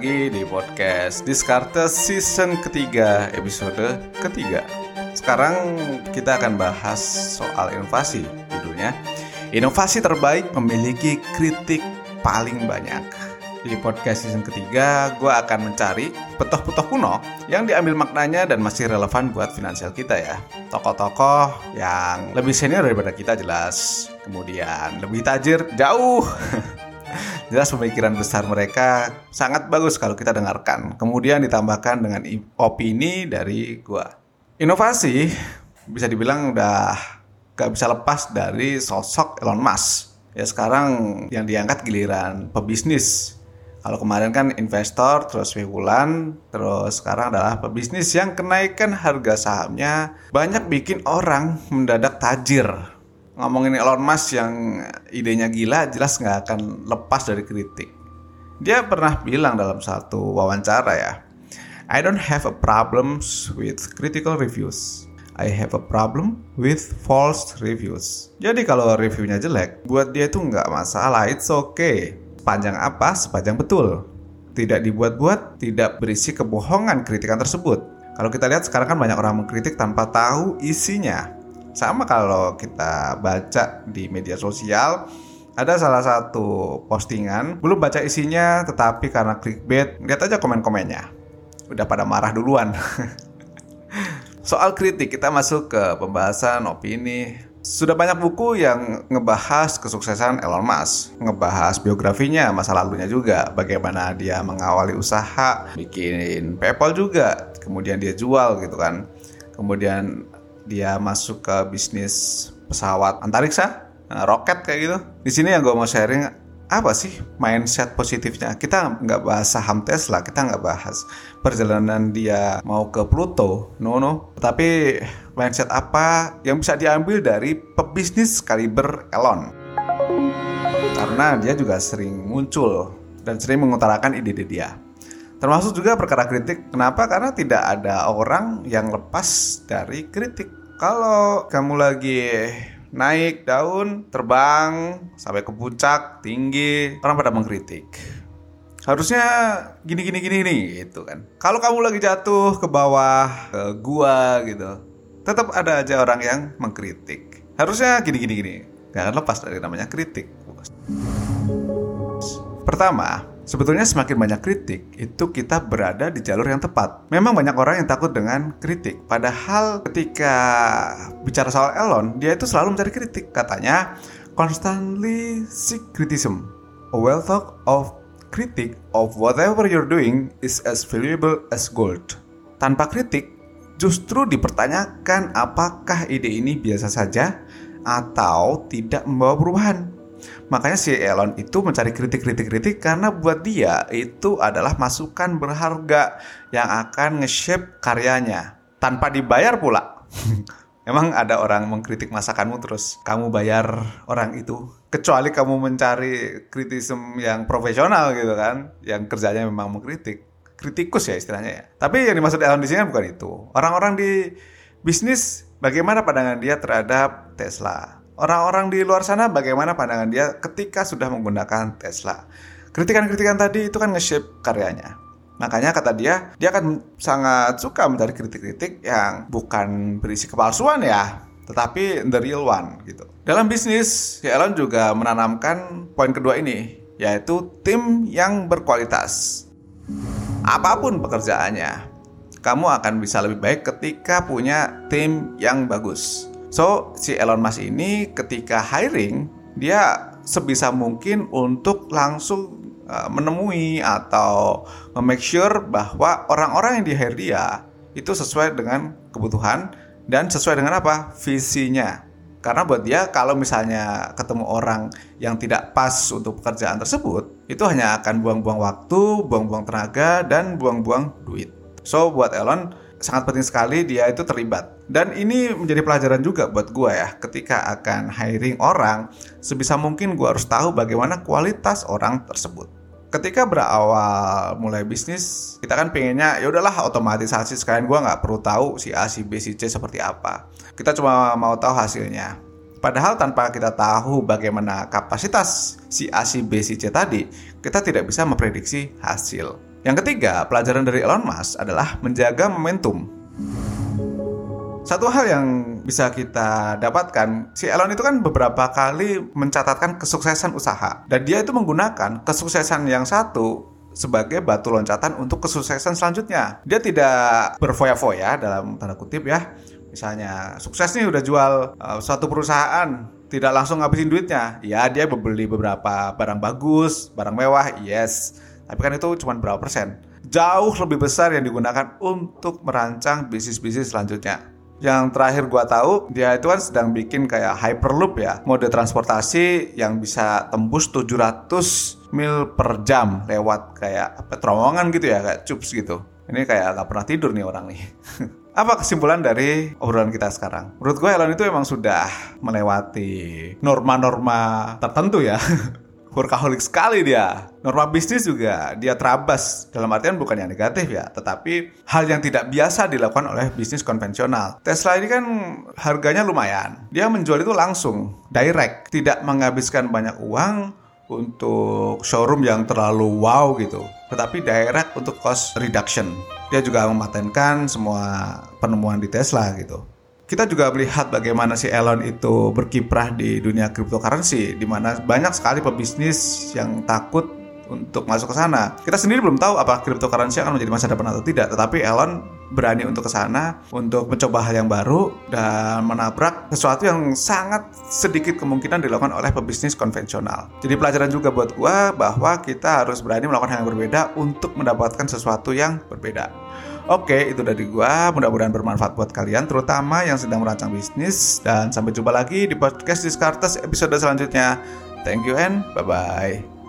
lagi di podcast Discartes season ketiga episode ketiga Sekarang kita akan bahas soal inovasi judulnya Inovasi terbaik memiliki kritik paling banyak di podcast season ketiga, gue akan mencari petoh-petoh kuno yang diambil maknanya dan masih relevan buat finansial kita ya. Tokoh-tokoh yang lebih senior daripada kita jelas, kemudian lebih tajir jauh. Jelas pemikiran besar mereka sangat bagus kalau kita dengarkan. Kemudian ditambahkan dengan opini dari gue. Inovasi bisa dibilang udah gak bisa lepas dari sosok Elon Musk. Ya sekarang yang diangkat giliran pebisnis kalau kemarin kan investor, terus spekulan, terus sekarang adalah pebisnis yang kenaikan harga sahamnya banyak bikin orang mendadak tajir. Ngomongin Elon Musk yang idenya gila, jelas nggak akan lepas dari kritik. Dia pernah bilang dalam satu wawancara ya, I don't have a problems with critical reviews. I have a problem with false reviews. Jadi kalau reviewnya jelek, buat dia itu nggak masalah, it's okay Sepanjang apa? Sepanjang betul. Tidak dibuat-buat, tidak berisi kebohongan kritikan tersebut. Kalau kita lihat sekarang kan banyak orang mengkritik tanpa tahu isinya. Sama kalau kita baca di media sosial, ada salah satu postingan, belum baca isinya tetapi karena clickbait, lihat aja komen-komennya. Udah pada marah duluan. Soal kritik, kita masuk ke pembahasan opini sudah banyak buku yang ngebahas kesuksesan Elon Musk, ngebahas biografinya, masa lalunya juga, bagaimana dia mengawali usaha, bikin PayPal juga, kemudian dia jual gitu kan. Kemudian dia masuk ke bisnis pesawat antariksa, nah, roket kayak gitu. Di sini yang gue mau sharing apa sih mindset positifnya? Kita nggak bahas saham Tesla, kita nggak bahas perjalanan dia mau ke Pluto, no no. Tapi mindset apa yang bisa diambil dari pebisnis kaliber Elon? Karena dia juga sering muncul dan sering mengutarakan ide-ide dia. Termasuk juga perkara kritik. Kenapa? Karena tidak ada orang yang lepas dari kritik. Kalau kamu lagi naik daun, terbang sampai ke puncak, tinggi, orang pada mengkritik. Harusnya gini gini gini nih gitu kan. Kalau kamu lagi jatuh ke bawah, ke gua gitu, tetap ada aja orang yang mengkritik. Harusnya gini gini gini. Akan lepas dari namanya kritik. Pertama, Sebetulnya semakin banyak kritik, itu kita berada di jalur yang tepat. Memang banyak orang yang takut dengan kritik. Padahal ketika bicara soal Elon, dia itu selalu mencari kritik. Katanya, constantly seek criticism. A well thought of critic of whatever you're doing is as valuable as gold. Tanpa kritik, justru dipertanyakan apakah ide ini biasa saja atau tidak membawa perubahan. Makanya si Elon itu mencari kritik-kritik-kritik karena buat dia itu adalah masukan berharga yang akan nge-shape karyanya tanpa dibayar pula. Emang ada orang mengkritik masakanmu terus kamu bayar orang itu? Kecuali kamu mencari kritisem yang profesional gitu kan yang kerjanya memang mengkritik. Kritikus ya istilahnya ya. Tapi yang dimaksud Elon di sini kan bukan itu. Orang-orang di bisnis bagaimana pandangan dia terhadap Tesla Orang-orang di luar sana bagaimana pandangan dia ketika sudah menggunakan Tesla? Kritikan-kritikan tadi itu kan nge-shape karyanya. Makanya kata dia, dia akan sangat suka mencari kritik-kritik yang bukan berisi kepalsuan ya, tetapi the real one gitu. Dalam bisnis, Elon juga menanamkan poin kedua ini, yaitu tim yang berkualitas. Apa pun pekerjaannya, kamu akan bisa lebih baik ketika punya tim yang bagus. So, si Elon Musk ini ketika hiring, dia sebisa mungkin untuk langsung uh, menemui atau make sure bahwa orang-orang yang di hire dia itu sesuai dengan kebutuhan dan sesuai dengan apa? visinya. Karena buat dia kalau misalnya ketemu orang yang tidak pas untuk pekerjaan tersebut, itu hanya akan buang-buang waktu, buang-buang tenaga dan buang-buang duit. So buat Elon sangat penting sekali dia itu terlibat. Dan ini menjadi pelajaran juga buat gue ya, ketika akan hiring orang, sebisa mungkin gue harus tahu bagaimana kualitas orang tersebut. Ketika berawal mulai bisnis, kita kan pengennya ya udahlah otomatisasi sekalian gue nggak perlu tahu si A, si B, si C seperti apa. Kita cuma mau tahu hasilnya. Padahal tanpa kita tahu bagaimana kapasitas si A, si B, si C tadi, kita tidak bisa memprediksi hasil. Yang ketiga, pelajaran dari Elon Musk adalah menjaga momentum. Satu hal yang bisa kita dapatkan, si Elon itu kan beberapa kali mencatatkan kesuksesan usaha. Dan dia itu menggunakan kesuksesan yang satu sebagai batu loncatan untuk kesuksesan selanjutnya. Dia tidak berfoya-foya dalam tanda kutip ya. Misalnya sukses nih udah jual uh, suatu perusahaan, tidak langsung ngabisin duitnya. Ya dia membeli beberapa barang bagus, barang mewah, yes. Tapi kan itu cuma berapa persen. Jauh lebih besar yang digunakan untuk merancang bisnis-bisnis selanjutnya. Yang terakhir gua tahu dia itu kan sedang bikin kayak hyperloop ya, mode transportasi yang bisa tembus 700 mil per jam lewat kayak apa terowongan gitu ya, kayak cups gitu. Ini kayak gak pernah tidur nih orang nih. Apa kesimpulan dari obrolan kita sekarang? Menurut gue Elon itu emang sudah melewati norma-norma tertentu ya. workaholic sekali dia. Norma bisnis juga dia terabas dalam artian bukan yang negatif ya, tetapi hal yang tidak biasa dilakukan oleh bisnis konvensional. Tesla ini kan harganya lumayan. Dia menjual itu langsung, direct, tidak menghabiskan banyak uang untuk showroom yang terlalu wow gitu, tetapi direct untuk cost reduction. Dia juga mematenkan semua penemuan di Tesla gitu kita juga melihat bagaimana si Elon itu berkiprah di dunia cryptocurrency di mana banyak sekali pebisnis yang takut untuk masuk ke sana. Kita sendiri belum tahu apa cryptocurrency akan menjadi masa depan atau tidak, tetapi Elon berani untuk ke sana untuk mencoba hal yang baru dan menabrak sesuatu yang sangat sedikit kemungkinan dilakukan oleh pebisnis konvensional. Jadi pelajaran juga buat gua bahwa kita harus berani melakukan hal yang berbeda untuk mendapatkan sesuatu yang berbeda. Oke, itu dari gua. Mudah-mudahan bermanfaat buat kalian, terutama yang sedang merancang bisnis. Dan sampai jumpa lagi di podcast Discartes episode selanjutnya. Thank you and bye-bye.